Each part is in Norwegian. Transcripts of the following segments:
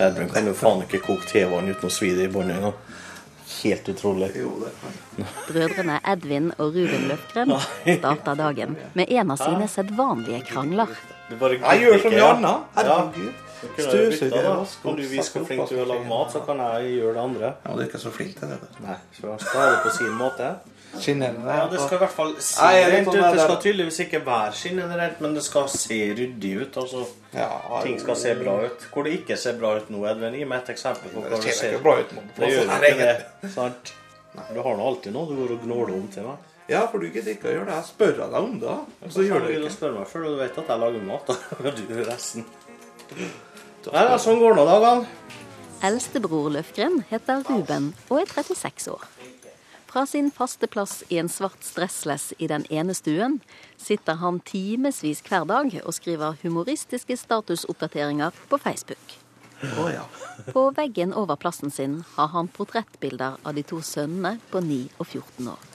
Edvin kan jo faen ikke koke tevann uten å svi det i båndet engang. Helt utrolig. Brødrene Edvin og Ruben Løfgren starter dagen med en av sine sedvanlige krangler. Jeg gjør som Janna. Herregud. Støvsuger, vasker. Om du viser hvor flink du er til å lage mat, så kan jeg gjøre det andre. Ja, du er ikke så flink til det. Nei, så skal ha det på sin måte. Skinnerende. Ja, det skal i hvert fall se Nei, rent ut. Det skal tydeligvis ikke være skinnende rent, men det skal se ryddig ut. Altså, Ja, ting skal se bra ut. Hvor det ikke ser bra ut nå, Edvin, gi meg et eksempel på Det det ser ser ikke bra ut nå. Det gjør ikke det. Sant? Du har nå alltid noe du går og gnåler om til meg. Ja, for du gidder ikke å gjøre det. Jeg spør deg om det, og så gjør du du ikke. spør meg før du vet at jeg lager mat. da. Du resten. Nei, da, sånn går nå dagene. Eldstebror Løfgren heter Ruben og er 36 år. Fra sin faste plass i en svart stressless i den ene stuen sitter han timevis hver dag og skriver humoristiske statusoppdateringer på Facebook. Oh, ja. På veggen over plassen sin har han portrettbilder av de to sønnene på 9 og 14 år.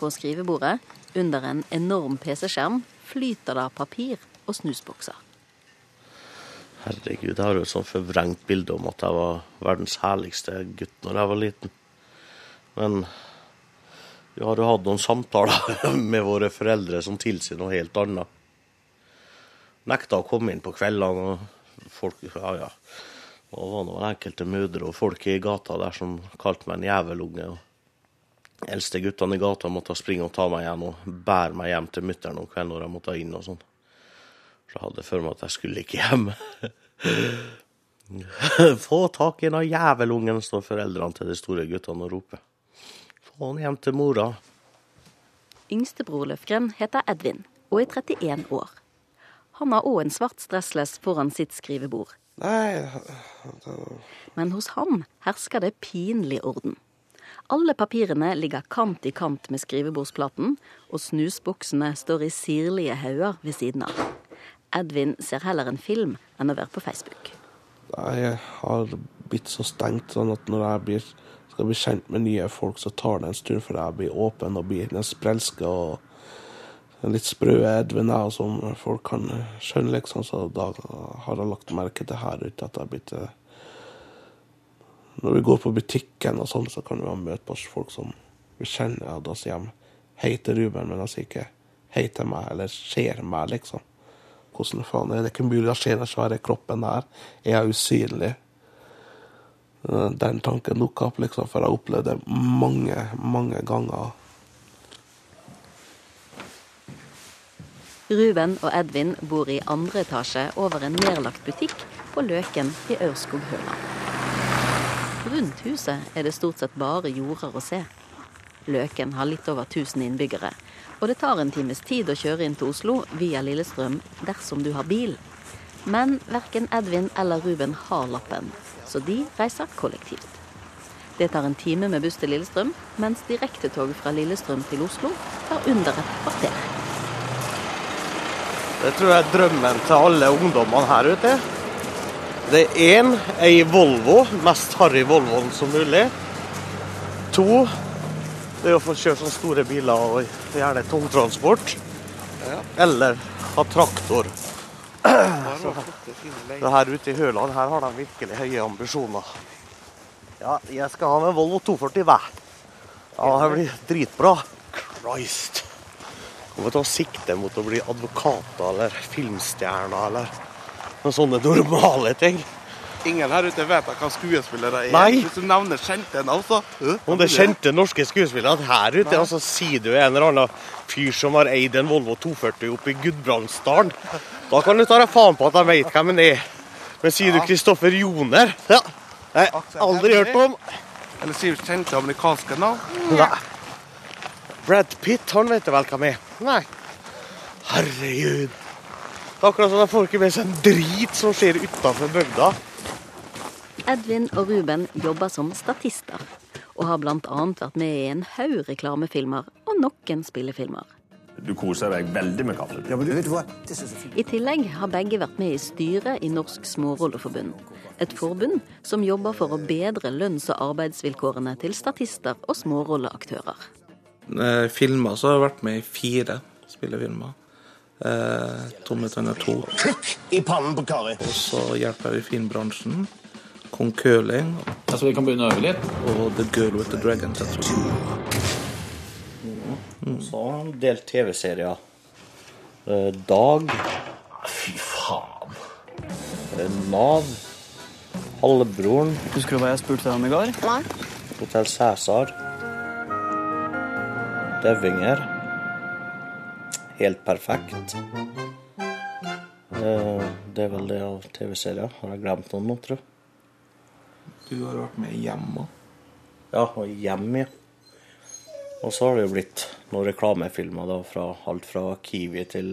På skrivebordet, under en enorm PC-skjerm, flyter det papir og snusbokser. Herregud, jeg har jo et sånn forvrengt bilde om at jeg var verdens herligste gutt når jeg var liten. Men vi har jo hatt noen samtaler med våre foreldre som tilsier noe helt annet. Nekta å komme inn på kveldene, og folk Ja, ja. Det var noen enkelte mødre og folk i gata der som kalte meg en jævelunge. og Eldste guttene i gata måtte springe og ta meg igjen og bære meg hjem til mutter'n om kvelden når jeg måtte inn og sånn. Så jeg hadde for meg at jeg skulle ikke hjem. Få tak i den jævelungen, står foreldrene til de store guttene og roper. Få han hjem til mora. Yngstebror Løfgren heter Edvin og er 31 år. Han har òg en svart stressless foran sitt skrivebord. Nei, Men hos ham hersker det pinlig orden. Alle papirene ligger kant i kant med skrivebordsplaten, og snusboksene står i sirlige hauger ved siden av. Edvin ser heller en film enn å være på Facebook. jeg har blitt så stengt sånn at når jeg blir, skal bli kjent med nye folk, så tar det en stund før jeg blir åpen og blir den sprelske og litt sprø Edvin jeg, som folk kan skjønne, liksom. Så da har jeg lagt merke til her ute at jeg har blitt eh, Når vi går på butikken og sånn, så kan vi møte på folk som vi kjenner, og da sier de hei til Ruben, men de sier ikke hei til meg, eller ser meg, liksom. Hvordan faen er det ikke mulig å se den svære kroppen her? Er jeg usynlig? Eh, Den tanken dukka opp, liksom, for jeg har opplevd det mange, mange ganger. Ruben og Edvin bor i andre etasje over en nedlagt butikk på Løken i Aurskog-Høland. Rundt huset er det stort sett bare jorder å se. Løken har litt over 1000 innbyggere, og det tar en times tid å kjøre inn til Oslo via Lillestrøm dersom du har bil. Men verken Edvin eller Ruben har lappen, så de reiser kollektivt. Det tar en time med buss til Lillestrøm, mens direktetoget fra Lillestrøm til Oslo tar under et kvarter. Det tror jeg er drømmen til alle ungdommene her ute. Det er én, ei Volvo, mest harry Volvoen som mulig. To, det er å få kjøre sånne store biler og gjerne tungtransport. Eller ha traktor. Det her ute i Høland, her har de virkelig høye ambisjoner. Ja, jeg skal ha med Volvo 240 hver. Ja, det blir dritbra. Christ. Kommer til å sikte mot å bli advokater eller filmstjerner eller noen sånne normale ting. Ingen her ute vet hva skuespillere er. Nei. Hvis du nevner kjente navn, så øh, Om det er kjente norske skuespillere her ute, og så sier du en eller annen fyr som har eid en Volvo 240 oppe i Gudbrandsdalen, da kan du ta deg faen på at jeg vet hvem han er. Men sier du Kristoffer Joner Ja, jeg har aldri hørt om. Eller sier kjente amerikanske navn. Nei. Brad Pitt, han vet du vel hvem er? Nei. Herregud. Det er akkurat som de får ikke med seg en drit som skjer utafor bygda. Edvin og Ruben jobber som statister, og har bl.a. vært med i en haug reklamefilmer og noen spillefilmer. Du koser deg veldig med kaffe. Ja, men du vet hva? Det synes jeg. I tillegg har begge vært med i styret i Norsk Smårolleforbund. Et forbund som jobber for å bedre lønns- og arbeidsvilkårene til statister og smårolleaktører. Eh, Filmer så har jeg vært med i fire spillefilmer. Eh, Tomme tenner 2. Kukk i pannen på Kari. Og så hjelper vi filmbransjen. Kong Curling Så vi kan begynne å øve litt? og The Girl with the Dragon Tattoo. Så har han delt TV-serier. Eh, Dag. Fy faen. Nav. Halvbroren. Husker du hva jeg spurte deg om i går? Hotell Cæsar. Devinger. Helt perfekt. Eh, Det er vel det av TV-serier. Har jeg glemt noen nå, tror jeg? Du har vært med hjemme. Ja, og Hjem, ja. Og så har det jo blitt noen reklamefilmer, da, fra alt fra Kiwi til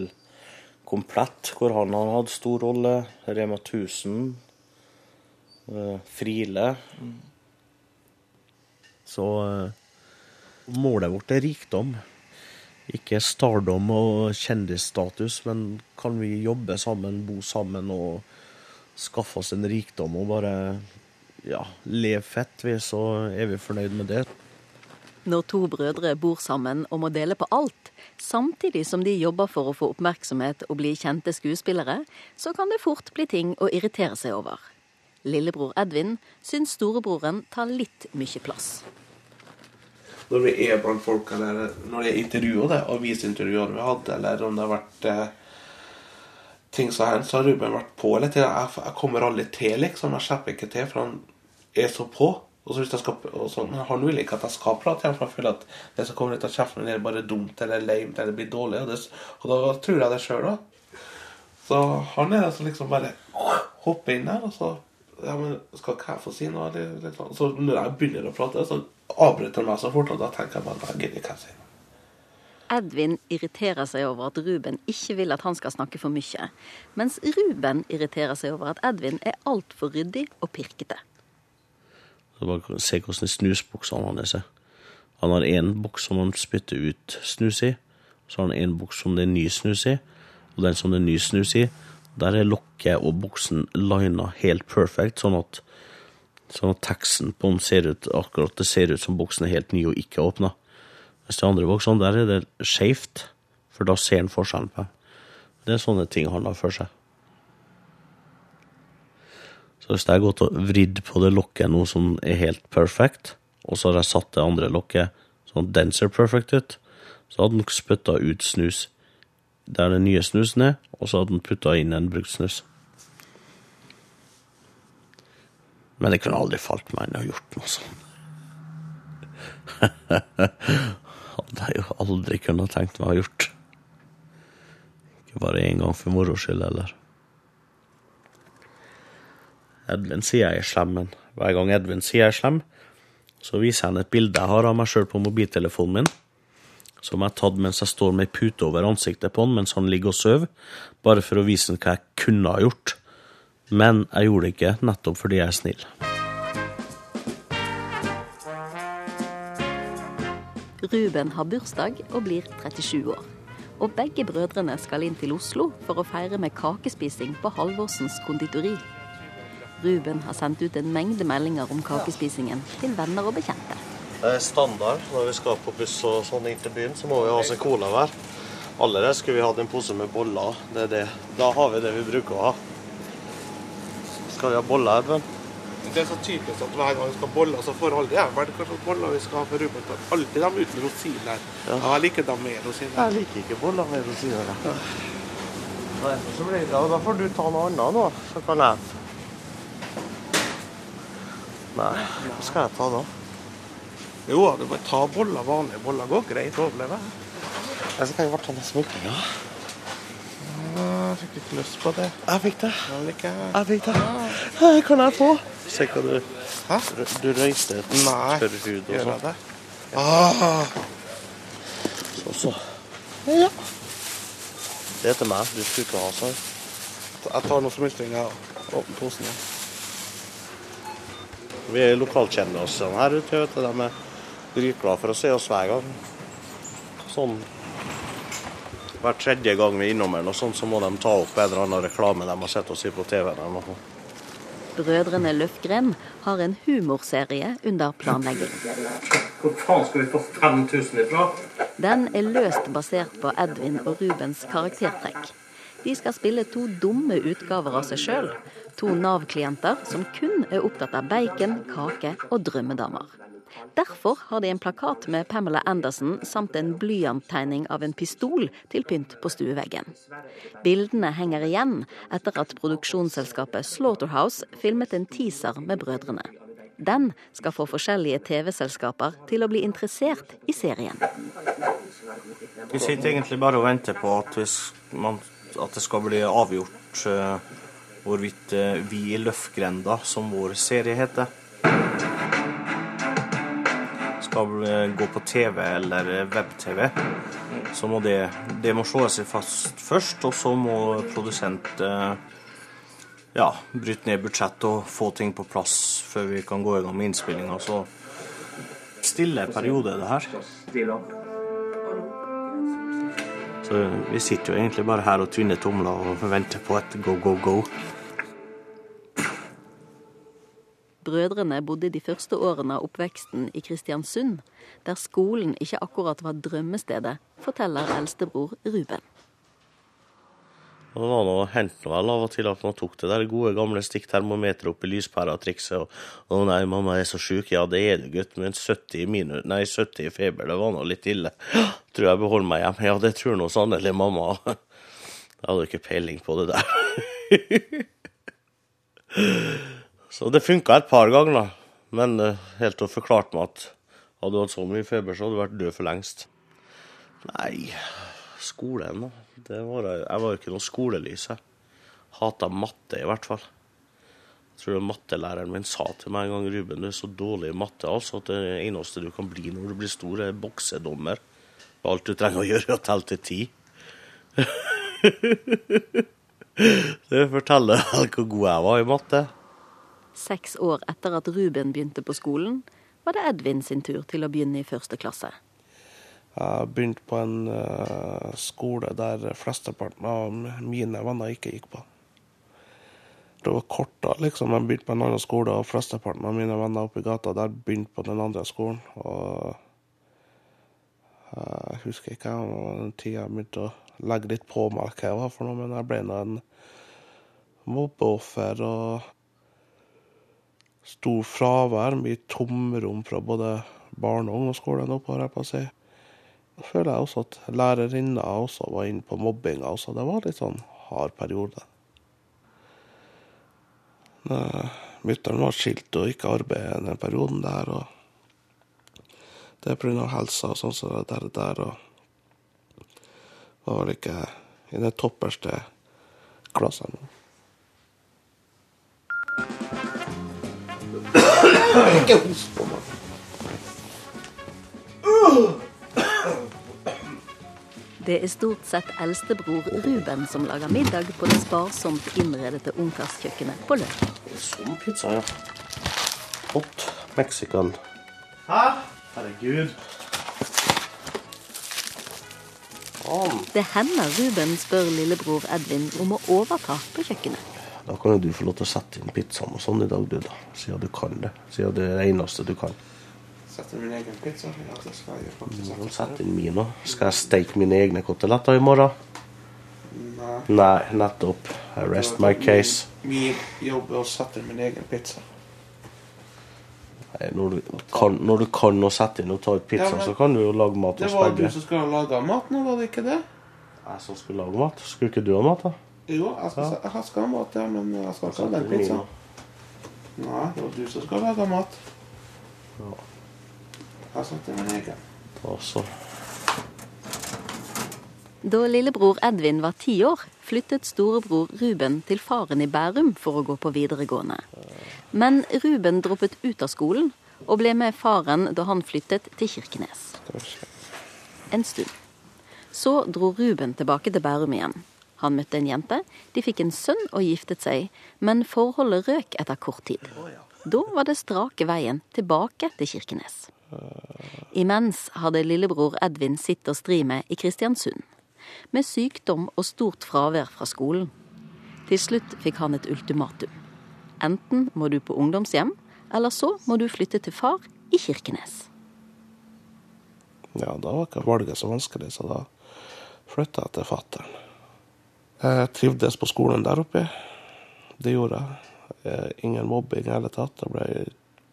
Komplett, hvor han har hatt stor rolle. Rema 1000. Frile Friele. Så eh, målet vårt er rikdom. Ikke stardom og kjendisstatus, men kan vi jobbe sammen, bo sammen og skaffe oss en rikdom og bare ja, leve fett, vi, så er vi fornøyd med det. Når to brødre bor sammen og må dele på alt, samtidig som de jobber for å få oppmerksomhet og bli kjente skuespillere, så kan det fort bli ting å irritere seg over. Lillebror Edvin syns storebroren tar litt mye plass. Når vi er blant folk, eller når det er intervjuer, det, avisintervjuer vi hadde, eller om det har vært eh, ting som hendt, så har Ruben vært på tida. Jeg, jeg kommer aldri til, liksom. Jeg slipper ikke til, for han er så på. Og så hvis jeg skal, og sånn, Han vil ikke at jeg skal prate igjen, for han føler at det som kommer ut av kjeften, min er bare dumt eller lame eller blir dårlig. Og, det, og da tror jeg det sjøl, da. Så han er det som liksom bare hopper inn der, og så ja, men Skal ikke jeg få si noe? Eller, sånn. Så når jeg begynner å prate, så avbryter han meg så fort, og da tenker jeg bare nei, gidder ikke jeg si noe. Edvin irriterer seg over at Ruben ikke vil at han skal snakke for mye, mens Ruben irriterer seg over at Edvin er altfor ryddig og pirkete. Bare se hvordan snusboksene hans er. Han har én buks som han spytter ut snus i. Så har han en buks som det er ny snus i. Og den som det er ny snus i, der er lokket og buksen lina helt perfect, sånn at, sånn at teksten på den ser ut akkurat det ser ut som buksen er helt ny og ikke åpna. Mens de andre buksene, der er det skeivt, for da ser han forskjellen på dem. Det er sånne ting han har for seg. Så hvis jeg har gått og vridd på det lokket nå som er helt perfect, og så har jeg satt det andre lokket sånn at den ser perfect ut, så hadde den spytta ut snus der den nye snusen er, og så hadde den putta inn en brukt snus. Men det kunne aldri falt meg inn å ha gjort noe sånt. hadde jeg jo aldri kunnet tenkt meg å ha gjort. Ikke bare én gang for moro skyld, heller. Edvin sier jeg er slem, men hver gang Edvin sier jeg er slem, så viser han et bilde jeg har av meg sjøl på mobiltelefonen min, som jeg har tatt mens jeg står med ei pute over ansiktet på han mens han ligger og sover, bare for å vise han hva jeg kunne ha gjort. Men jeg gjorde det ikke, nettopp fordi jeg er snill. Ruben har bursdag og blir 37 år. Og begge brødrene skal inn til Oslo for å feire med kakespising på Halvorsens konditori. Ruben har sendt ut en mengde meldinger om kakespisingen til venner og bekjente. Det er standard når vi skal på buss og sånn inn til byen, så må vi ha oss en cola hver. Allerede skulle vi hatt en pose med boller. Det er det. Da har vi det vi bruker å ha. Skal vi ha boller, Edvin? Det er så typisk at hver gang vi skal ha boller, så får alle jeg hva slags boller vi skal ha for Ruben. tar Alltid dem uten rosiner. Ja. jeg liker dem med rosiner. Jeg liker ikke boller med rosiner. Nei, så blir det, ja, da får du ta noe annet nå, så kan jeg Nei, hva skal jeg ta da? Jo, du bare ta boller, vanlige boller. Går greit å overleve. Jeg skal i hvert ta ha smultringer. Jeg fikk ikke lyst på det. Jeg fikk det. Jeg liker Jeg fikk det. Hva kan jeg få. Se hva du Hæ? Du røyste et Nei, tørr hud og gjør sånn. jeg det? Ah, Så, så. Ja. Det er til meg. Du skulle ikke ha sånn. jeg tar noen smultringer og åpner posen igjen. Vi er lokalkjennere oss sånn her ute. vet du. De er dritglade for å se oss hver gang. Sånn hver tredje gang vi er innom her, sånn, så må de ta opp en eller annen reklame de har sett oss i på TV. eller. Brødrene Løfgren har en humorserie under planlegging. Hvor faen skal vi få 5000 ifra? Den er løst basert på Edvin og Rubens karaktertrekk. De skal spille to dumme utgaver av seg sjøl. To Nav-klienter som kun er opptatt av bacon, kake og drømmedamer. Derfor har de en plakat med Pamela Anderson samt en blyanttegning av en pistol til pynt på stueveggen. Bildene henger igjen etter at produksjonsselskapet Slaughterhouse filmet en teaser med brødrene. Den skal få forskjellige TV-selskaper til å bli interessert i serien. Vi sitter egentlig bare og venter på at, hvis man, at det skal bli avgjort uh, hvorvidt uh, Vi i Løfgrenda, som vår serie heter, skal gå på TV eller web-TV. Så må det, det må slå seg fast først, og så må produsent ja, bryte ned budsjett og få ting på plass før vi kan gå i gang med innspillinga. Så stille periode, det her. Så vi sitter jo egentlig bare her og tvinner tomler og venter på et go, go, go. Brødrene bodde de første årene av oppveksten i Kristiansund, der skolen ikke akkurat var drømmestedet, forteller eldstebror Ruben. Og det var noe hendte vel av og til at man tok det der gode gamle stikktermometeret opp i lyspæra-trikset. Og 'Å nei, mamma er så sjuk'. Ja, det er du, gutt, men 70 minus, nei, 70 i feber, det var nå litt ille. Tror jeg beholder meg hjemme. Ja, det tror nå sannelig mamma. Jeg hadde ikke peiling på det der. Så det funka et par ganger, da. Men helt til hun forklarte meg at hadde du hatt så mye feber, så hadde du vært død for lengst. Nei, skolen, da. Det var, jeg var jo ikke noe skolelys, jeg. Hata matte, i hvert fall. Jeg tror mattelæreren min sa til meg en gang Ruben, du er så dårlig i matte altså, at det eneste du kan bli når du blir stor, er boksedommer. Alt du trenger å gjøre, er å telle til ti. det forteller hvor god jeg var i matte. Seks år etter at Ruben begynte på skolen, var det Edvin sin tur til å begynne i første klasse. Jeg begynte på en uh, skole der flesteparten av mine venner ikke gikk på. Det var kort, da, liksom. Jeg begynte på en annen skole, og flesteparten av mine venner oppe i gata der begynte på den andre skolen. Og uh, jeg husker ikke om den tida jeg begynte å legge litt på meg hva jeg var for noe, men jeg ble nå en mobbeoffer og stor fravær, mye tomrom fra både barne- og ungdomsskolen oppover, jeg på å si føler jeg også at lærerinna også var inne på mobbinga også. Det var litt sånn hard periode. Mutter'n var skilt og ikke arbeidet den perioden der. og Det er pga. helsa og sånn som så det der. Og var vel ikke i den topperste klassen. Ikke host på Det er stort sett eldstebror Ruben som lager middag på det sparsomt innredete ungkarskjøkkenet på Løk. Sånn pizza, ja. Hot mexican. Hæ? Herregud. Faen. Det hender Ruben spør lillebror Edvin om å overta på kjøkkenet. Da kan jo du få lov til å sette inn pizzaen og sånn i dag, du, da. Siden du kan det. Siden det er det eneste du kan. Sette min egen pizza? Ja, det skal jeg faktisk. Du kan sette inn min òg. Skal jeg steke mine egne koteletter i morgen? Nei. Nei, nettopp. I rest my case. Min jobb er å sette min egen pizza. Nei, når, du kan, når du kan å sette inn og ta ut pizza, Ja, så kan du jo lage mat hos begge. Det var du som skulle ha laga mat nå, var det ikke det? Jeg som skulle lage mat. Skulle ikke du ha mat, da? Jo, jeg skal, jeg skal ha mat, ja, men jeg skal ikke ha den min pizzaen. Nei, det var du som skulle lage mat. Ja. Min egen. Da lillebror Edvin var ti år, flyttet storebror Ruben til faren i Bærum for å gå på videregående. Men Ruben droppet ut av skolen og ble med faren da han flyttet til Kirkenes. En stund. Så dro Ruben tilbake til Bærum igjen. Han møtte en jente, de fikk en sønn og giftet seg, men forholdet røk etter kort tid. Da var det strake veien tilbake til Kirkenes. Imens hadde lillebror Edvin sitt å stri med i Kristiansund. Med sykdom og stort fravær fra skolen. Til slutt fikk han et ultimatum. Enten må du på ungdomshjem, eller så må du flytte til far i Kirkenes. Ja, da var ikke valget så vanskelig, så da flytta jeg til fattern. Jeg trivdes på skolen der oppe. Det gjorde jeg. Eh, Ingen mobbing i hele tatt. Jeg ble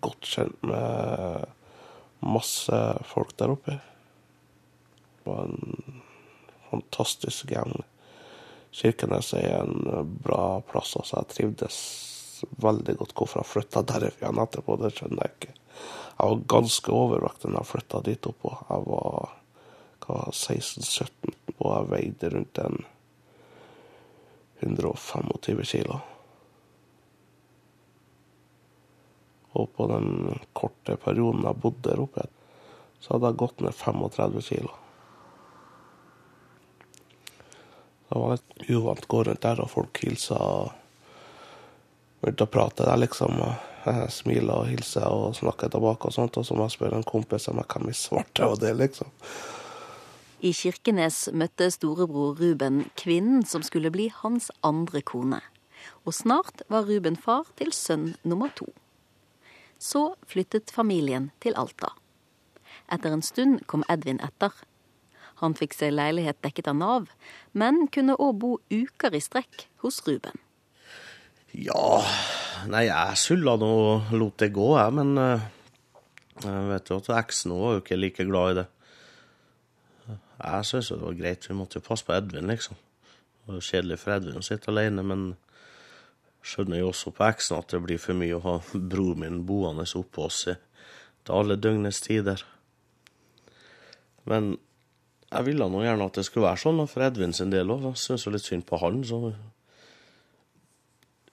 godt kjent med masse folk der oppe. Det var en fantastisk gjeng. Kirkenes er en bra plass, altså. Jeg trivdes veldig godt. Hvorfor jeg flytta derfra etterpå, det skjønner jeg ikke. Jeg var ganske overvektig da jeg flytta dit opp. Jeg var hva, 16-17 og jeg veide rundt en 125 kilo. Og på den korte perioden jeg bodde der oppe, så hadde jeg gått ned 35 kilo. Det var litt uvant å gå rundt der, og folk hilsa og begynte å prate der, liksom. Jeg smiler og hilser og snakker tilbake og sånt. Og så må jeg spørre en kompis om jeg kan bli svart av det, liksom. I Kirkenes møtte storebror Ruben kvinnen som skulle bli hans andre kone. Og snart var Ruben far til sønn nummer to. Så flyttet familien til Alta. Etter en stund kom Edvin etter. Han fikk seg leilighet dekket av Nav, men kunne òg bo uker i strekk hos Ruben. Ja Nei, jeg sulla nå og lot det gå, jeg, men eh, jeg vet jo at eksen var jo ikke like glad i det. Jeg syntes det var greit, vi måtte jo passe på Edvin, liksom. Det var jo kjedelig for Edvin å sitte alene, men skjønner jo også på eksen at det blir for mye å ha bror min boende oppå oss til alle døgnets tider. Men jeg ville nå gjerne at det skulle være sånn, for Edvin sin del òg. Jeg syns jo litt synd på han, så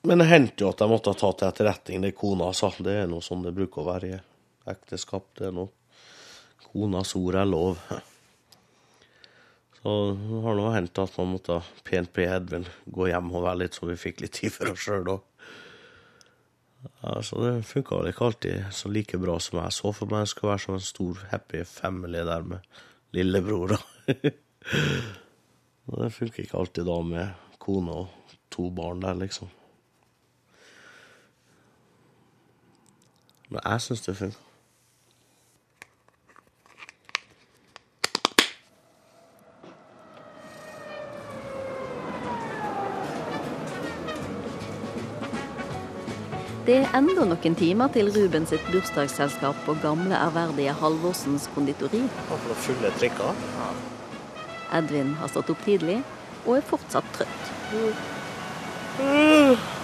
Men det hendte jo at jeg måtte ta til etterretning det kona sa. Det er nå sånn det bruker å være i ekteskap. Det er nå konas ord er lov. Så det har nå hendt at man måtte pent be Edvin gå hjem og være litt, så vi fikk litt tid for oss sjøl òg. Så det funka vel ikke alltid så like bra som jeg så for meg. Det skulle være som en stor happy family der med lillebror, da. Det funker ikke alltid da med kone og to barn der, liksom. Men jeg syns det funker. Det er enda noen timer til Ruben sitt bursdagsselskap på gamle, ærverdige Halvorsens konditori. Fulle trikker. Edvin har stått opp tidlig og er fortsatt trøtt.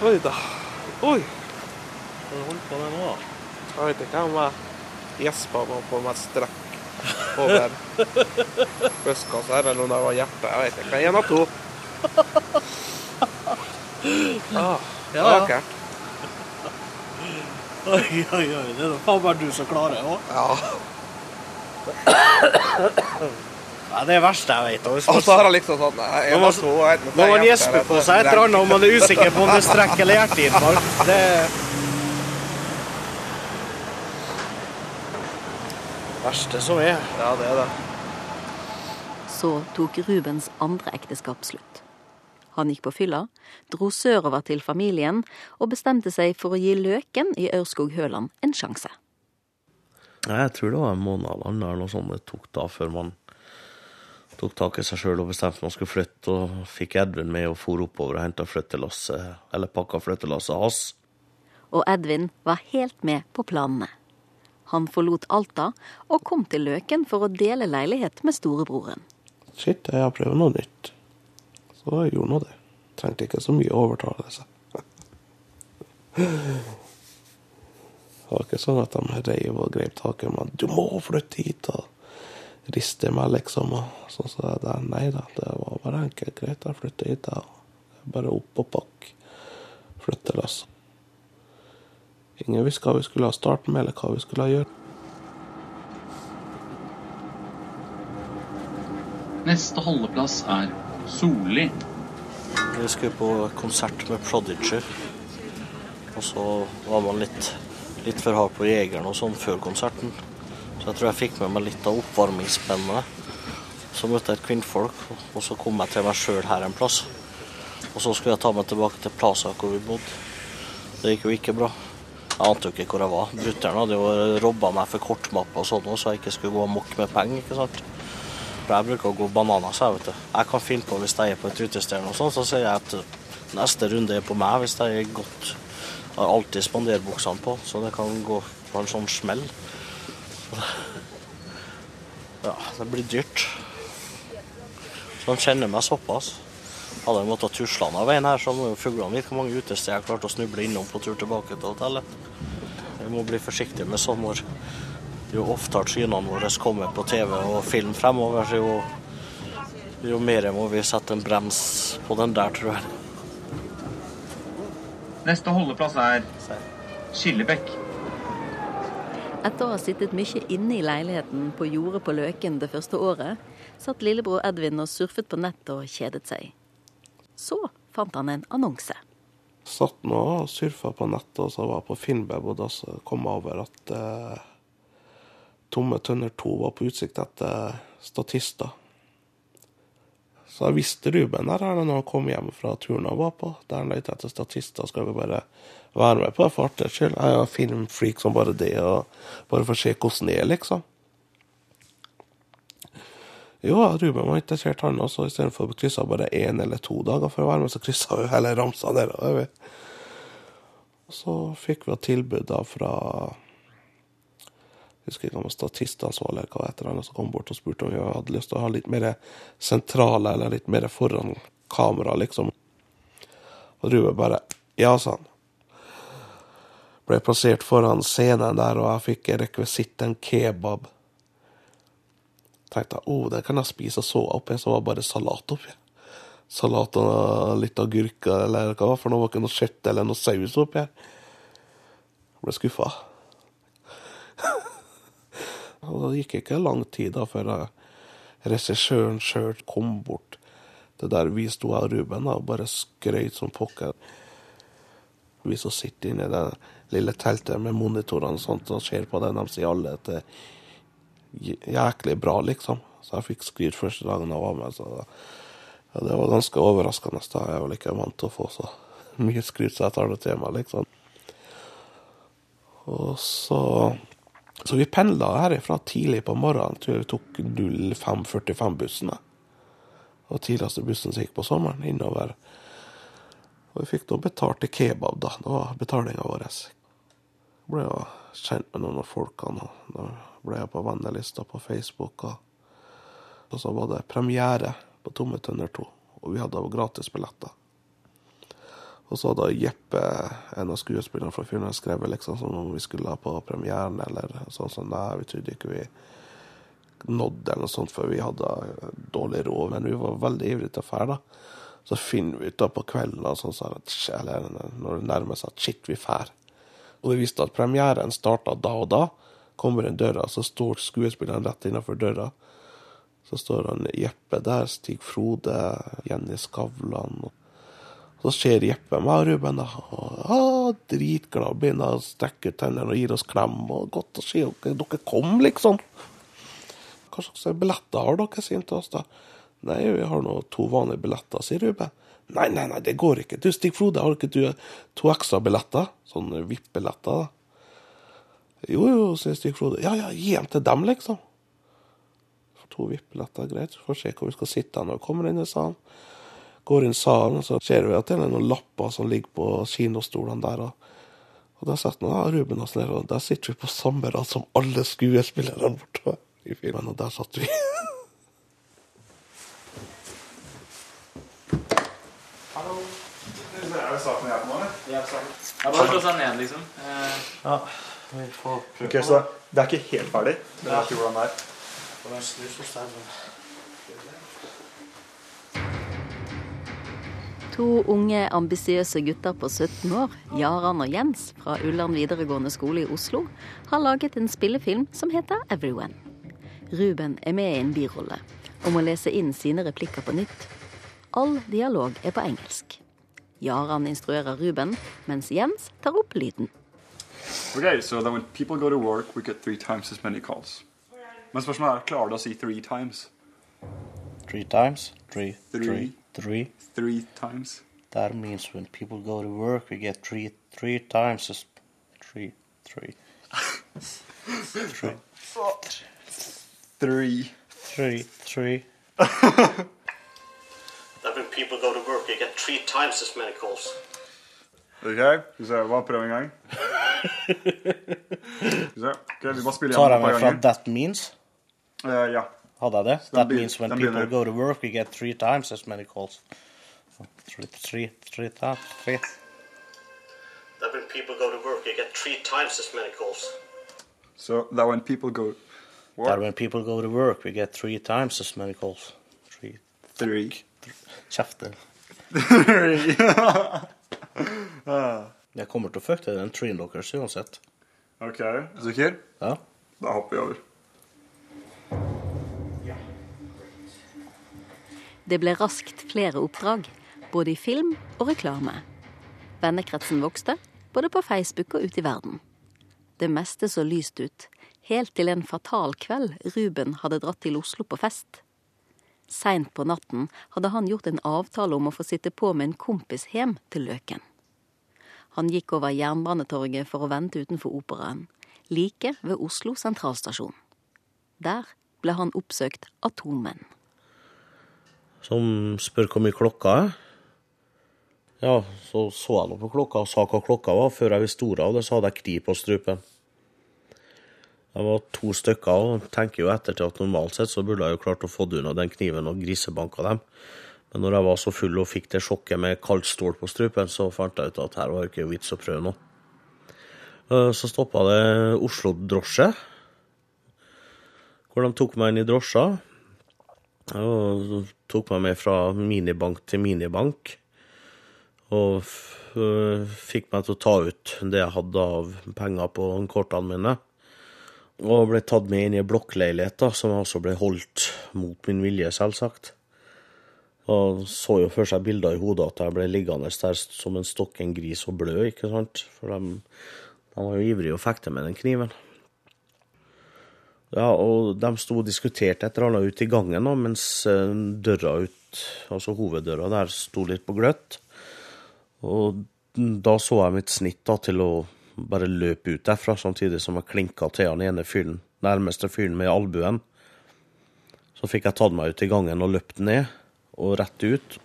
Oi da. Oi. Hva har du holdt på med nå? Jeg vet ikke om jeg gjespa meg på meg strekk over brystkassa her, eller om det var hjertet. Jeg vet ikke. En av to. Ah, ja, ja. vakkert. Oi, oi, oi. Det er da faen bare du som klarer det òg. Ja. Nei, det er det verste jeg vet. Og så har jeg liksom sånn eh, En Når man- man, man gjesper på seg et eller annet og man er usikker på om det er strekk eller hjerteinfarkt, det er verste som er. Ja, det er det. Så tok Rubens andre ekteskap slutt. Han gikk på fylla, dro sørover til familien og bestemte seg for å gi Løken i Ørskog-Høland en sjanse. Jeg tror det var en måned eller annen eller noe sånt det tok da før man tok tak i seg sjøl og bestemte man skulle flytte, og fikk Edvin med og for oppover og henta flyttelasset, eller pakka flyttelasset hans. Og Edvin var helt med på planene. Han forlot Alta og kom til Løken for å dele leilighet med storebroren. Shit, jeg har prøvd noe nytt. Så jeg gjorde nå det. Trengte ikke så mye overtalelse. Det var ikke sånn at de reiv og grep tak i meg. 'Du må flytte hit!' og riste meg, liksom. Og sånn så jeg der. Nei da, det var bare enkelt. Greit, jeg flytter hit, jeg. Bare opp og pakk. Flyttelass. Ingen visste hva vi skulle ha starten med, eller hva vi skulle ha gjøre. Neste holdeplass er Solli. Vi skulle på konsert med Prodigy. Og så var man litt, litt for hard på jegeren og sånn før konserten. Så jeg tror jeg fikk med meg litt av oppvarmingsspennet. Så møtte jeg et kvinnfolk, og så kom jeg til meg sjøl her en plass. Og så skulle jeg ta meg tilbake til Plaza hvor vi bodde. Det gikk jo ikke bra. Jeg ante jo ikke hvor jeg var. Brutter'n hadde jo robba meg for kortmappe og sånn, så jeg ikke skulle gå amok med penger. ikke sant? For jeg bruker å gå bananas, jeg, vet du. Jeg kan finne på hvis jeg er på et utested og sånn, så sier jeg at neste runde er på meg hvis jeg er godt Jeg har alltid spanderbuksene på, så det kan gå på en sånn smell. Ja, det blir dyrt. Så han kjenner meg såpass. Hadde jeg måttet tusle av veien her, så må jo fuglene vite hvor mange utesteder jeg klarte å snuble innom på tur tilbake til hotellet. Vi må bli forsiktige med sånn når jo oftere synene våre kommer på TV og film fremover, så jo, jo mer må vi sette en brems på den der, tror jeg. Neste holdeplass er Skillebekk. Etter å ha sittet mye inne i leiligheten på jordet på Løken det første året, satt lillebror Edvin og surfet på nettet og kjedet seg. Så fant han en annonse. Satt nå og surfa på nettet, og så var jeg på Finnbeb, og da kom jeg over at eh, Tomme Tønner 2 var på utsikt etter statister. Så jeg visste Ruben der her når han kom hjem fra turen han var på. Der han lette etter statister, skal vi bare være med på det for artighets skyld. Jeg er jo filmfreak som bare det, og bare for å se hvordan det er, liksom. Jo, Ruben var interessert, han også. Istedenfor å krysse bare én eller to dager for å være med, så kryssa vi hele ramsa nedover. Så fikk vi tilbud da fra husker ikke om statistansvarlig eller hva etter han som kom bort og spurte om vi hadde lyst til å ha litt mer sentrale eller litt mer foran kamera, liksom. Og Ruben bare Ja, sa han. Ble plassert foran scenen der, og jeg fikk rekvisitt en kebab. Tenkte jeg, oh, den kan jeg spise, så oppi, så var det bare salat oppi. Salat og litt agurker eller hva for det var ikke noe kjøtt eller noe saus oppi her. Jeg ble skuffa. Og det gikk ikke lang tid da før regissøren sjøl kom bort. Det der vi sto av Ruben da, og bare skrøt som pokker. Vi som sitter inne i det lille teltet med monitorene og sånt og ser på det, de sier alle at det er jæklig bra, liksom. Så jeg fikk skryt første dagen jeg var med. Så ja, det var ganske overraskende. da. Jeg er vel ikke vant til å få så mye skryt, så jeg tar det til meg, liksom. Og så så vi pendla herifra tidlig på morgenen. Tror vi tok 05.45-bussen. Og tidligste bussen som gikk på sommeren, innover. Og vi fikk da betalt til kebab, da. Det var betalinga vår. Jeg ble jo kjent med noen av folkene. Da ble jeg på vennelista på Facebook. Og, og så var det premiere på Tomme tønner 2, og vi hadde gratisbilletter. Og så hadde Jeppe, en av skuespillerne fra filmen, skrevet liksom som om vi skulle på premieren, eller sånn sånn. Nei, vi trodde ikke vi nådde eller noe sånt, for vi hadde dårlig råd. Men vi var veldig ivrige til å dra. Så finner vi ut da på kvelden, sånn, så at, eller når det nærmer seg at shit, vi drar. Og vi visste at premieren starta da og da. Kommer inn døra, så står skuespilleren rett innenfor døra. Så står han Jeppe der, Stig Frode, Jenny Skavlan. og så ser Jeppe meg og Ruben da, og dritglad, begynner å strekke ut tennene og gir oss klem. og Godt å se dere, dere kom, liksom. Hva slags billetter har dere, sier til oss da. Nei, vi har nå to vanlige billetter, sier Ruben. Nei, nei, nei, det går ikke. Du, Stig Frode, har ikke du to ekstra billetter? Sånne VIP-billetter, da. Jo, jo, sier Stig Frode. Ja, ja, gi dem til dem, liksom. For to VIP-billetter, greit. Får se hvor vi skal sitte når vi kommer inn i salen. Går inn i salen, så ser vi at det er noen lapper som ligger på kinostolene der. Og, og der sitter ja, Ruben oss ned, og der sitter vi på samme rad som alle skuespillerne borte i filmen, og der satt vi. Hallo. Er det saken jeg på nå, eller? Ja, bare slå seg ned, liksom. Eh, Ja, vi får prøve. Ok, så det er ikke helt ferdig? Det er ikke hvordan det er. To unge, ambisiøse gutter på 17 år, Jaran og Jens fra Ullern videregående skole i Oslo, har laget en spillefilm som heter Everyone. Ruben er med i en birolle og må lese inn sine replikker på nytt. All dialog er på engelsk. Jaran instruerer Ruben, mens Jens tar opp lyden. Ok, so then when people go to work, we get three times as many calls. Men spørsmålet er, klarer du å si three times? Three times. Three. Three. Three. Three. Three times. That means when people go to work, we get three three times as Three, three, Three. three, three. That when people go to work, you get three times as many calls. OK, skal vi se. Bare prøv en gang. Skal vi se. Ok, vi bare spiller Tar igjen jeg et meg fra. That Means? Eh, ja. Hadde jeg det? den That begyn- means when people go to work, we get three times as many calls. Three, three, three times, three. That when people go to work, you get three times as many calls. So that when people go That when people go to work, we get three times as many calls. Three. Three. Kjefte. Jeg kommer til å fucke den treen deres uansett. OK, er du sikker? Ja. Da hopper vi over. Det ble raskt flere oppdrag, både i film og reklame. Vennekretsen vokste, både på Facebook og ute i verden. Det meste så lyst ut, helt til en fatal kveld Ruben hadde dratt til Oslo på fest. Seint på natten hadde han gjort en avtale om å få sitte på med en kompis hjem til Løken. Han gikk over Jernbanetorget for å vente utenfor Operaen, like ved Oslo sentralstasjon. Der ble han oppsøkt av to menn. Som spør hvor mye klokka er. Ja, så så jeg nå på klokka og sa hva klokka var. Før jeg visste ordet av det, så hadde jeg kri på strupen. Jeg var to stykker og tenker jo ettertid at normalt sett så burde jeg jo klart å få unna den kniven og grisebanka dem. Men når jeg var så full og fikk det sjokket med kaldt stål på strupen, så fant jeg ut at her var det ikke vits å prøve noe. Eh, Så stoppa det Oslo-drosje, hvor de tok meg inn i drosja. Og tok meg med fra minibank til minibank. Og øh, fikk meg til å ta ut det jeg hadde av penger på kortene mine. Og ble tatt med inn i da, som også ble holdt mot min vilje, selvsagt. Og så jo for seg bilder i hodet at jeg ble liggende der som en stokken gris og blø, ikke sant? For de, de var jo ivrige å fekte med den kniven. Ja, og de sto og diskuterte et eller annet ute i gangen da, mens eh, døra ut, altså hoveddøra der, sto litt på gløtt. Og da så jeg mitt snitt da til å bare løpe ut derfra, samtidig som jeg klinka til han ene fyren, nærmeste fyren med albuen. Så fikk jeg tatt meg ut i gangen og løpt ned, og rett ut.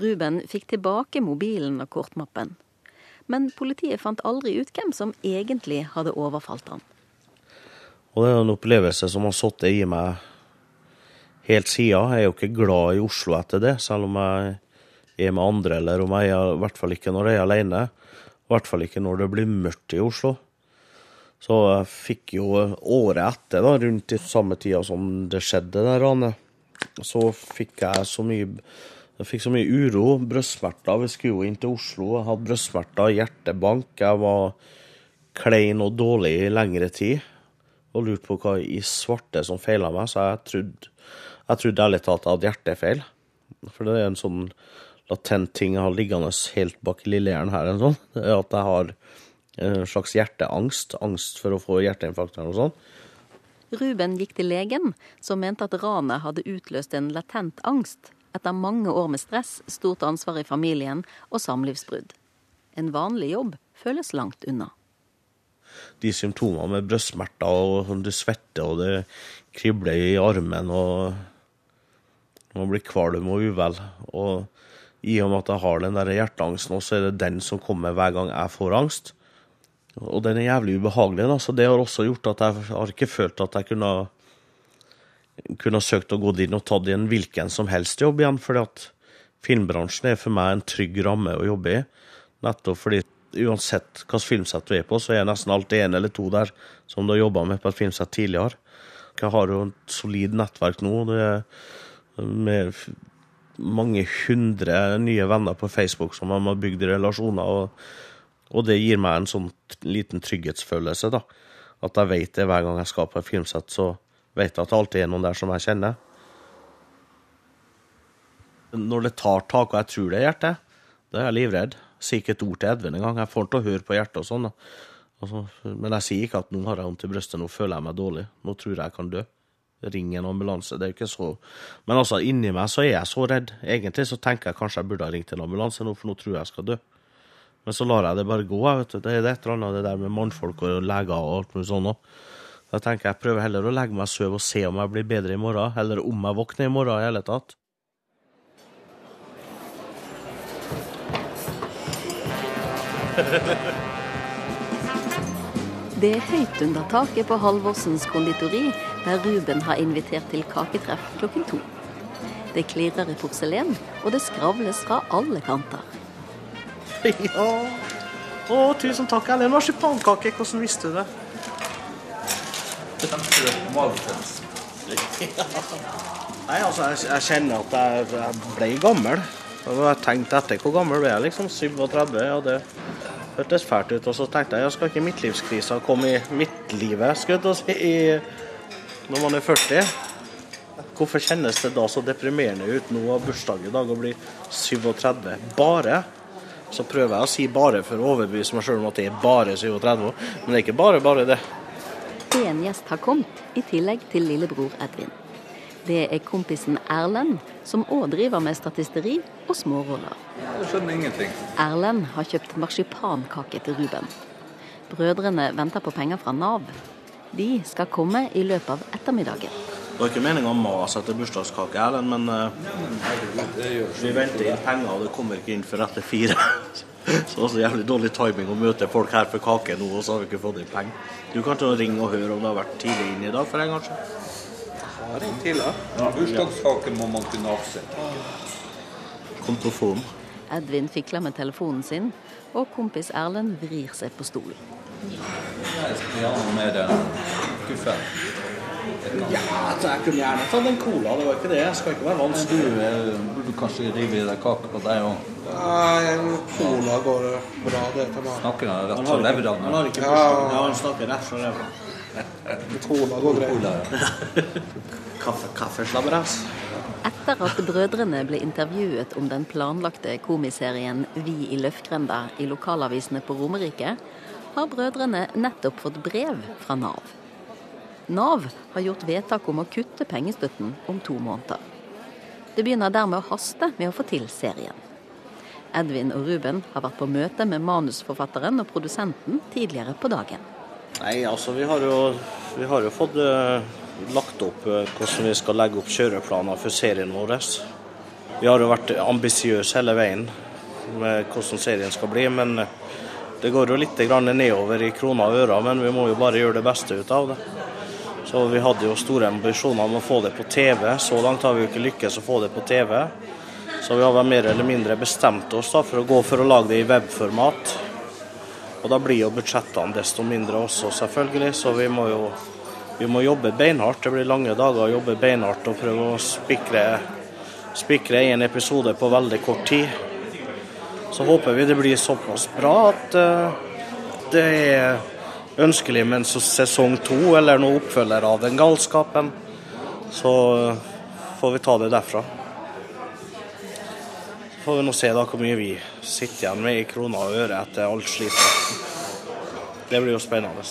Ruben fikk tilbake mobilen og kortmappen. Men politiet fant aldri ut hvem som egentlig hadde overfalt han. Og det er en opplevelse som har sittet i meg helt siden. Jeg er jo ikke glad i Oslo etter det, selv om jeg er med andre, eller om jeg er, i hvert fall ikke når jeg er alene. I hvert fall ikke når det blir mørkt i Oslo. Så jeg fikk jo året etter, da, rundt i samme tida som det skjedde det ranet, så fikk jeg så mye jeg fikk så mye uro, brystsmerter. Vi skulle jo inn til Oslo. Jeg hadde brystsmerter, hjertebank. Jeg var klein og dårlig i lengre tid. Og lurte på hva i svarte som feila meg, så jeg trodde, jeg trodde ærlig talt jeg hadde hjertefeil. For det er en sånn latent ting jeg har liggende helt bak i lillehjernen her, en sånn, at jeg har en slags hjerteangst. Angst for å få hjerteinfarkt eller noe sånt. Ruben gikk til legen, som mente at ranet hadde utløst en latent angst etter mange år med stress, stort ansvar i familien og samlivsbrudd. En vanlig jobb føles langt unna. De symptomene med brystsmerter, og du svetter, og det kribler i armen, og man blir kvalm og uvel. Og i og med at jeg har den der hjerteangsten, så er det den som kommer hver gang jeg får angst. Og den er jævlig ubehagelig, da, så det har også gjort at jeg har ikke følt at jeg kunne, kunne søkt å gå inn og tatt en hvilken som helst jobb igjen, fordi at filmbransjen er for meg en trygg ramme å jobbe i. Nettopp fordi uansett hvilket filmsett du er på, så er det nesten alltid en eller to der som du har jobba med på et filmsett tidligere. Jeg har jo et solid nettverk nå. Er med mange hundre nye venner på Facebook som man har bygd relasjoner. Og, og det gir meg en sånn liten trygghetsfølelse, da. At jeg vet det hver gang jeg skal på et filmsett, så vet jeg at det alltid er noen der som jeg kjenner. Når det tar tak, og jeg tror det er hjertet, da er jeg livredd. Sier ikke et ord til Edvin engang. Jeg får han til å høre på hjertet og sånn. Altså, men jeg sier ikke at nå har jeg vondt i brystet, nå føler jeg meg dårlig. Nå tror jeg jeg kan dø. Ring en ambulanse. Det er jo ikke så Men altså, inni meg så er jeg så redd. Egentlig så tenker jeg kanskje jeg burde ha ringt en ambulanse nå, for nå tror jeg jeg skal dø. Men så lar jeg det bare gå. Vet du. Det er et eller annet det der med mannfolk og leger og alt mulig sånn òg. Da tenker jeg jeg prøver heller å legge meg og sove og se om jeg blir bedre i morgen, eller om jeg våkner i morgen i hele tatt. Det er høyt under taket på Halvorsens konditori, der Ruben har invitert til kaketreff klokken to. Det klirrer i porselen, og det skravles fra alle kanter. Ja. Å, tusen takk, Ellen. Marsipankake, hvordan visste du det? Nei, altså, jeg, jeg kjenner at jeg, jeg ble gammel. Og jeg tenkte etter hvor gammel ble jeg, liksom. 37. Ja, det hørtes fælt ut. Og så tenkte jeg, jeg skal ikke midtlivskrisa komme i midtlivet, skulle si, når man er 40. Hvorfor kjennes det da så deprimerende ut nå av bursdag i dag å bli 37? Bare. Så prøver jeg å si bare for å overbevise meg sjøl om at det er bare 37. Men det er ikke bare bare det. En gjest har kommet, i tillegg til lillebror Edvin. Det er kompisen Erlend, som òg driver med statisteri og småroller. Jeg skjønner ingenting. Erlend har kjøpt marsipankake til Ruben. Brødrene venter på penger fra Nav. De skal komme i løpet av ettermiddagen. Det var ikke meninga å mase etter bursdagskake, Erlend, men uh, vi venter inn penger, og det kommer ikke inn før etter fire. Så det så jævlig dårlig timing å møte folk her for kake nå, og så har vi ikke fått inn penger. Du kan ikke ringe og høre om det har vært tidlig inn i dag for en gangs skyld. Bursdagskake må man kunne avsette. Kontrofon. Edvin fikler med telefonen sin, og kompis Erlend vrir seg på stolen. Jeg skal gjerne med den kuffen. Ja, altså, jeg kunne gjerne tatt en cola, det var ikke det. Jeg skal ikke være vanskelig. Du burde kanskje rive i deg kake på deg òg. Nei, en cola går bra, det til meg. Snakker han rett Han fra levra? han har ikke bursdag. Ja, han snakker rett fra ræva. Cola går greit. Kaffeslabberas. Etter at brødrene ble intervjuet om den planlagte komiserien Vi i Løfgrenda i lokalavisene på Romerike, har brødrene nettopp fått brev fra Nav. Nav har gjort vedtak om å kutte pengestøtten om to måneder. Det begynner dermed å haste med å få til serien. Edvin og Ruben har vært på møte med manusforfatteren og produsenten tidligere på dagen. Nei, altså vi har jo, vi har jo fått uh, lagt opp uh, hvordan vi skal legge opp kjøreplaner for serien vår. Vi har jo vært ambisiøse hele veien med hvordan serien skal bli, men eh, det går jo litt nedover i kroner og ører, men vi må jo bare gjøre det beste ut av det. Så vi hadde jo store ambisjoner om å få det på TV. Så langt har vi jo ikke lykkes å få det på TV. Så vi har mer eller mindre bestemt oss da, for å gå for å lage det i webformat. Og da blir jo budsjettene desto mindre også, selvfølgelig. Så vi må jo vi må jobbe beinhardt. Det blir lange dager å jobbe beinhardt og prøve å spikre, spikre en episode på veldig kort tid. Så håper vi det blir såpass bra at eh, det er ønskelig med en sesong to eller noe oppfølger av den galskapen. Så eh, får vi ta det derfra. Får vi nå se da hvor mye vi sitter igjen med i kroner og øre etter alt slitet. Det blir jo spennende.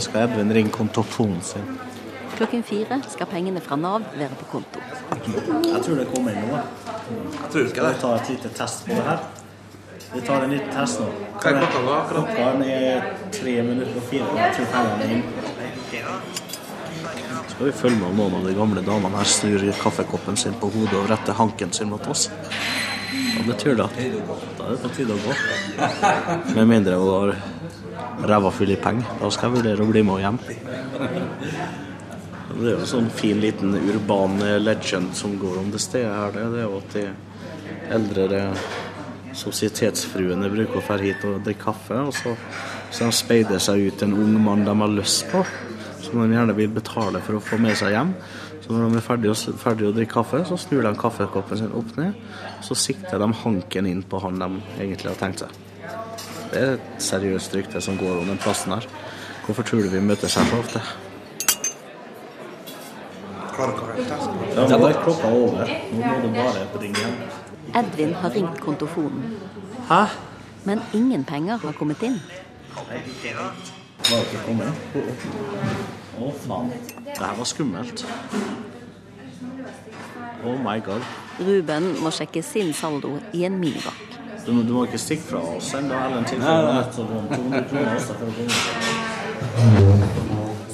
Skal Edvin ringe kontofonen sin? Klokken fire skal pengene fra Nav være på konto. Jeg tror det kommer inn noe. Jeg tror Skal vi ta et lite test på det her? Vi tar en liten test nå. Hva er klokka nå? Klokka er tre minutter og fire. Jeg tror pengene er inn. Skal vi følge med om noen av de gamle damene her snur kaffekoppen sin på hodet og retter hanken sin mot oss? Da betyr det at da er det på tide å gå. Med mindre hun har ræva full i penger. Da skal jeg vurdere å bli med hjem. Det er jo en sånn fin liten urban legend som går om det stedet her. Det er jo at de eldre sosietetsfruene bruker å dra hit og drikke kaffe, og så, så de seg ut en ung mann de har lyst på, som de gjerne vil betale for å få med seg hjem. Så når de er ferdige å, ferdige å drikke kaffe, så snur de kaffekoppen sin opp ned, så sikter de hanken inn på han de egentlig har tenkt seg. Det er et seriøst rykte som går om den plassen her. Hvorfor tror du vi møtes her så ofte? Ja, nå er klokka over. Nå må du bare ringe igjen. Edvin har ringt kontofonen, Hæ? men ingen penger har kommet inn. Var det ikke kommet? Å, faen. Det her var skummelt. Oh my god. Ruben må sjekke sin saldo i en minibank. Du, må- du må ikke stikke fra oss ennå, Ellen.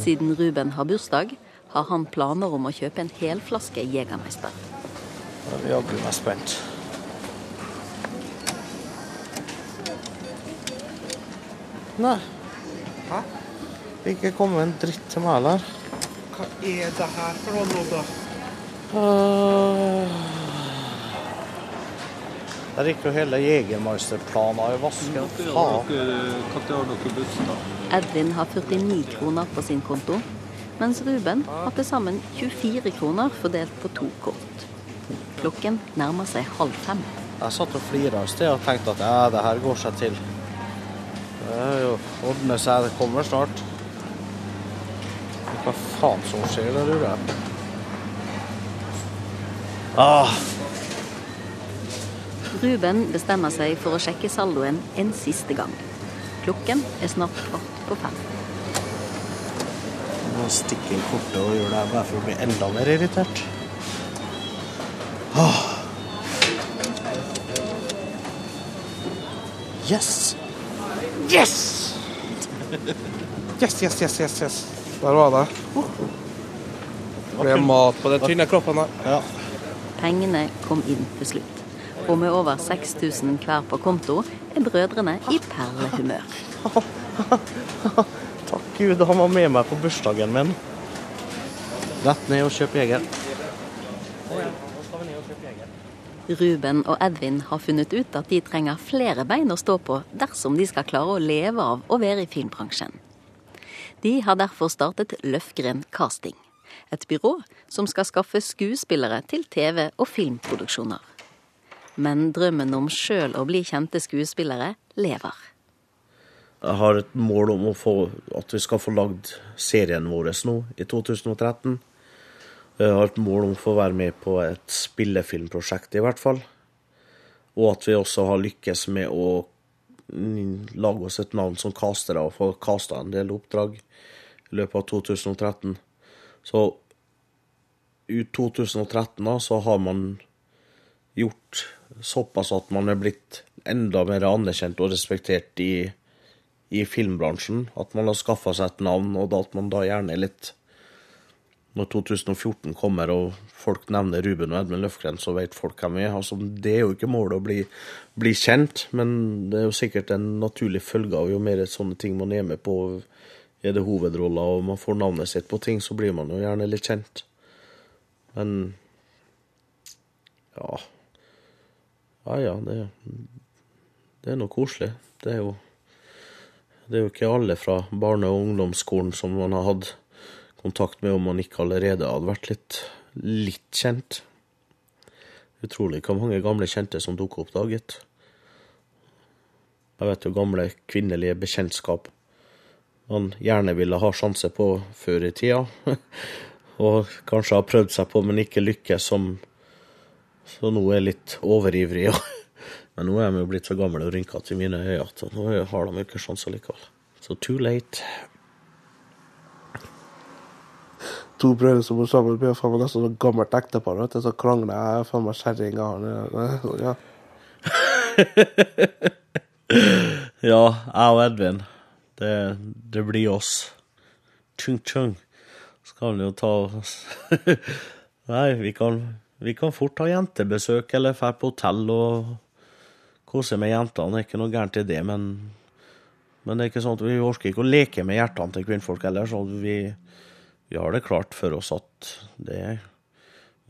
Siden Ruben har bursdag, har han planer om å kjøpe en hel flaske Jegermeister. Er jaggu meg spent. Nei. Hæ? Ikke kommet en dritt til meg heller. Hva er det her for noe nå, da? Uh, Der gikk jo hele Jegermeister-plana i vasken. Faen. Når har dere bursdag? Edvin har 49 kroner på sin konto, mens Ruben har til sammen 24 kroner fordelt på to kort. Klokken nærmer seg halv fem. Jeg satt og flira et sted og tenkte at ja, det her går seg til. Det jo ordner seg, det kommer snart. Hva faen som skjer der ute? Ah, Ruben bestemmer seg for å sjekke saldoen en siste gang. Klokken er snart kvart på fem. jeg må stikke inn kortet og gjøre det her bare for å bli enda mer irritert. Ah. Yes! Yes! Yes, yes, yes, yes, yes. Der var det. Det ble mat på den tynne kroppen der. Ja. Pengene kom inn til slutt. Og med over 6000 hver på konto er brødrene i perlehumør. Takk Gud, han var med meg på bursdagen min. Rett ned og kjøp Jeger. Ruben og Edvin har funnet ut at de trenger flere bein å stå på dersom de skal klare å leve av å være i filmbransjen. De har derfor startet Løfgren Casting, et byrå som skal skaffe skuespillere til TV- og filmproduksjoner. Men drømmen om sjøl å bli kjente skuespillere lever. Jeg har et mål om få, at vi skal få lagd serien vår nå i 2013. Jeg har et mål om å få være med på et spillefilmprosjekt i hvert fall. Og at vi også har lykkes med å lage oss et navn som castere og få casta en del oppdrag i løpet av 2013. Så i 2013 da, så har man gjort såpass at man er blitt enda mer anerkjent og respektert i, i filmbransjen. At man har skaffa seg et navn, og at man da gjerne er litt Når 2014 kommer og folk nevner Ruben og Edmund Løfgren, så vet folk hvem vi er. Altså, det er jo ikke målet å bli, bli kjent, men det er jo sikkert en naturlig følge av jo mer sånne ting man er med på. Er det hovedroller og man får navnet sitt på ting, så blir man jo gjerne litt kjent. Men ja Ja ja, det, det er nå koselig. Det er jo Det er jo ikke alle fra barne- og ungdomsskolen som man har hatt kontakt med om man ikke allerede hadde vært litt, litt kjent. Utrolig hvor mange gamle kjente som dukker opp da, gitt. Jeg vet jo gamle kvinnelige bekjentskap man gjerne ville ha sjanse på før i tida. og kanskje har prøvd seg på, men ikke lykkes, som så nå er jeg litt overivrig. men nå er de jo blitt så gamle og rynkete i mine øyne at nå har de ikke sjanse likevel. Så too late. To brødre som bor sammen, blir faen meg nesten et gammelt ektepar. vet du, Så krangler jeg faen meg kjerringa ja. Ja, jeg og Edvin. Det, det blir oss. Tjung, tjung. Skal vi jo ta Nei, vi kan, vi kan fort ha jentebesøk eller dra på hotell og kose med jentene. Det er ikke noe gærent i det, men, men det er ikke sånn at vi orker ikke å leke med hjertene til kvinnfolk heller. Så vi, vi har det klart for oss at det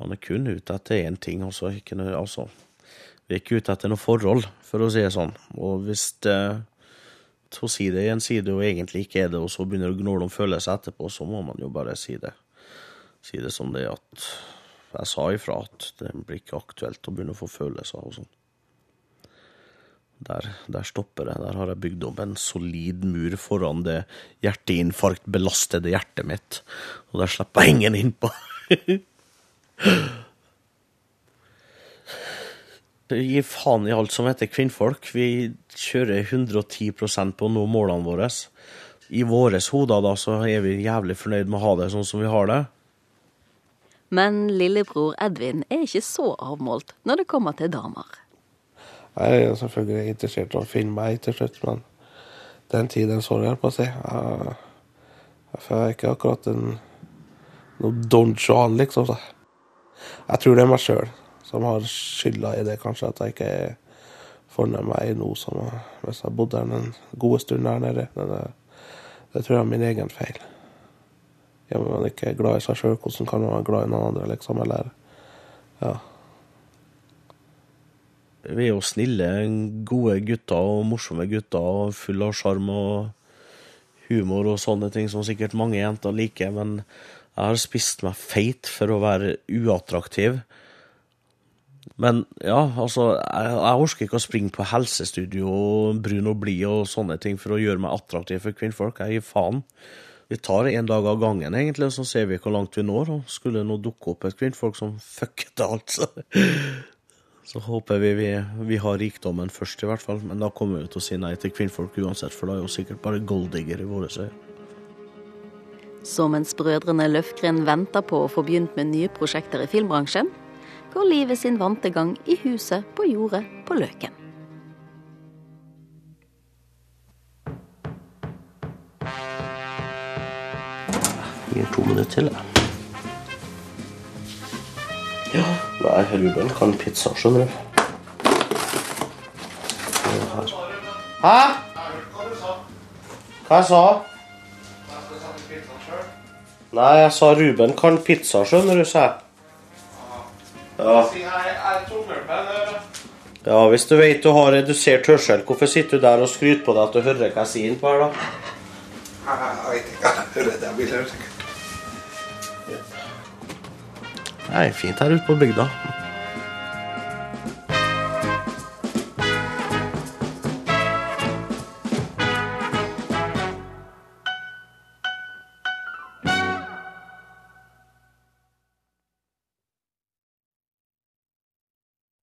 Man er kun ute etter én ting, altså. Ikke altså vi er ikke ute etter noe forhold, for å si det sånn. Og hvis det så si det i en side og egentlig ikke er det, og så begynner å gnåle om følelser etterpå, så må man jo bare si det. Si det som det er at jeg sa ifra at det blir ikke aktuelt å begynne å få følelser og sånn. Der, der stopper det. Der har jeg bygd opp en solid mur foran det hjerteinfarktbelastede hjertet mitt, og der slipper jeg ingen innpå. Gi faen i alt som heter kvinnfolk. Vi kjører 110% på å nå målene våre. I våre hoder da, så er vi jævlig fornøyd med å ha det sånn som vi har det. Men lillebror Edvin er ikke så avmålt når det kommer til damer. Jeg er selvfølgelig interessert i å finne meg til slutt, men den tid den sorg, jeg på å si. Jeg, jeg er ikke akkurat en noe Don Juan, liksom. Jeg tror det er meg sjøl som har skylda i det, kanskje, at jeg ikke er fornøyd med meg nå som hvis jeg bodde her en god stund her nede. Men det, det tror jeg er min egen feil. Ja, men man er glad i seg sjøl, hvordan kan man være glad i noen andre, liksom? Eller ja. Vi er jo snille, gode gutter og morsomme gutter og fulle av sjarm og humor og sånne ting som sikkert mange jenter liker, men jeg har spist meg feit for å være uattraktiv. Men ja, altså, jeg, jeg orker ikke å springe på helsestudio og brun og blid og sånne ting for å gjøre meg attraktiv for kvinnfolk. Jeg gir faen. Vi tar en dag av gangen, egentlig, og så ser vi hvor langt vi når. Og skulle nå dukke opp et kvinnfolk som fucket alt, så, så håper vi, vi vi har rikdommen først, i hvert fall. Men da kommer vi til å si nei til kvinnfolk uansett, for da er jo sikkert bare golddigger i våre øyne. Så mens brødrene Løfgren venter på å få begynt med nye prosjekter i filmbransjen, går livet sin vante gang i huset på jordet på Løken. Gir to minutter til, da. Ja, nei, Ruben kan pizza, skjønner du. Hæ? Hva jeg sa Nei, jeg sa Ruben kan pizza, skjønner du, sa jeg. Ja. ja, hvis du vet du har redusert hørsel, hvorfor sitter du der og skryter på deg at du hører hva jeg sier innpå her, da? Jeg vet ikke. Jeg hører det. Jeg vil høre Det er fint her ute på bygda.